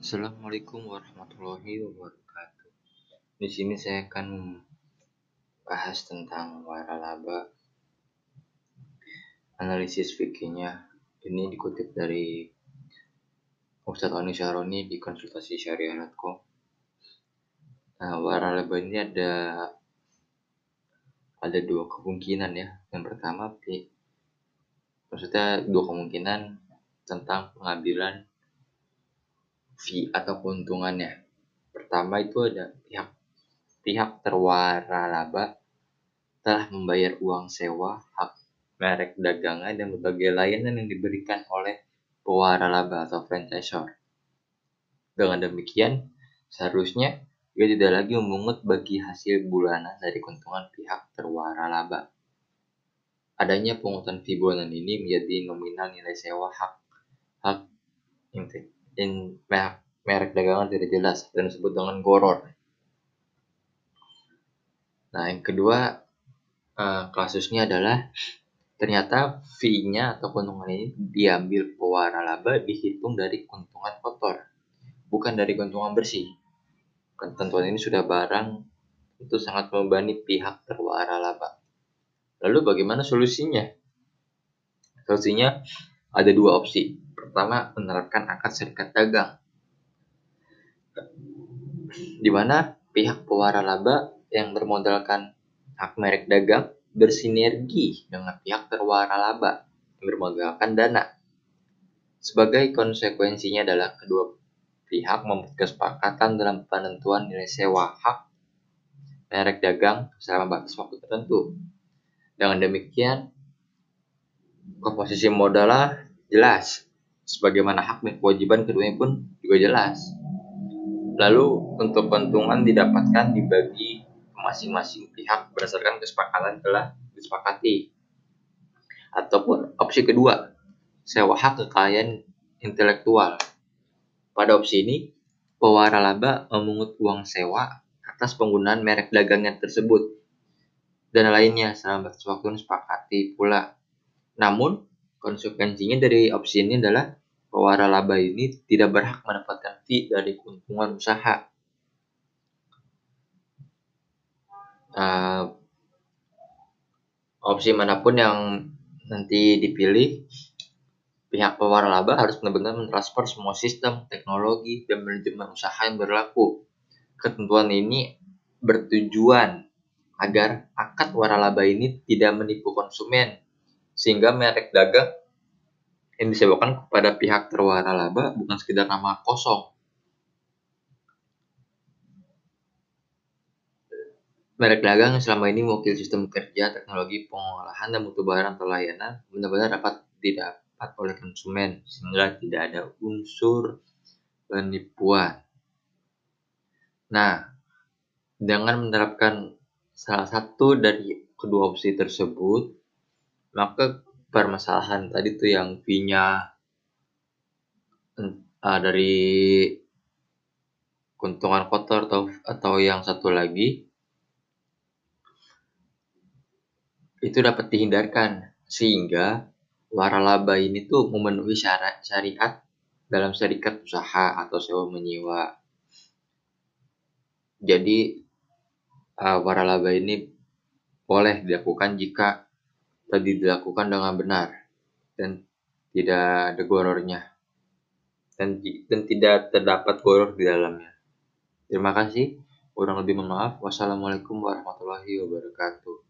Assalamualaikum warahmatullahi wabarakatuh. Di sini saya akan bahas tentang waralaba. Analisis fikihnya ini dikutip dari Ustadz Oni Syaroni di konsultasi syariah.com. Nah, waralaba ini ada ada dua kemungkinan ya. Yang pertama, maksudnya dua kemungkinan tentang pengambilan fee atau keuntungannya. Pertama itu ada pihak pihak terwara laba telah membayar uang sewa, hak merek dagangan dan berbagai layanan yang diberikan oleh pewara laba atau franchisor. Dengan demikian, seharusnya ia tidak lagi memungut bagi hasil bulanan dari keuntungan pihak terwara laba. Adanya pungutan fee bulanan ini menjadi nominal nilai sewa hak hak in merek, merek dagangan tidak jelas dan disebut dengan goror. Nah, yang kedua uh, kasusnya adalah ternyata fee-nya atau keuntungan ini diambil pewara laba dihitung dari keuntungan kotor, bukan dari keuntungan bersih. Ketentuan ini sudah barang itu sangat membebani pihak terwara laba. Lalu bagaimana solusinya? Solusinya ada dua opsi. Pertama, menerapkan akad serikat dagang. Di mana pihak pewara laba yang bermodalkan hak merek dagang bersinergi dengan pihak terwara laba yang bermodalkan dana. Sebagai konsekuensinya adalah kedua pihak membuat kesepakatan dalam penentuan nilai sewa hak merek dagang selama batas waktu tertentu. Dengan demikian, komposisi modalnya jelas sebagaimana hak dan kewajiban keduanya pun juga jelas. Lalu untuk keuntungan didapatkan dibagi masing-masing pihak berdasarkan kesepakatan telah disepakati. Ataupun opsi kedua, sewa hak kekayaan intelektual. Pada opsi ini, pewara laba memungut uang sewa atas penggunaan merek dagangan tersebut dan lainnya selama waktu disepakati pula. Namun, Konsekuensinya dari opsi ini adalah pewara laba ini tidak berhak mendapatkan fee dari keuntungan usaha. Uh, opsi mana pun yang nanti dipilih, pihak pewara laba harus benar-benar mentransfer semua sistem, teknologi, dan manajemen usaha yang berlaku. Ketentuan ini bertujuan agar akad waralaba ini tidak menipu konsumen sehingga merek dagang yang disewakan kepada pihak terwara laba bukan sekedar nama kosong. Merek dagang selama ini mewakili sistem kerja, teknologi, pengolahan, dan mutu barang atau layanan benar-benar dapat didapat oleh konsumen sehingga tidak ada unsur penipuan. Nah, dengan menerapkan salah satu dari kedua opsi tersebut, maka permasalahan tadi tuh yang fee-nya uh, dari keuntungan kotor atau atau yang satu lagi itu dapat dihindarkan sehingga waralaba ini tuh memenuhi syarat syariat dalam serikat usaha atau sewa menyewa. Jadi uh, waralaba ini boleh dilakukan jika tadi dilakukan dengan benar dan tidak ada gorornya dan, dan tidak terdapat goror di dalamnya. Terima kasih. Kurang lebih mohon maaf. Wassalamualaikum warahmatullahi wabarakatuh.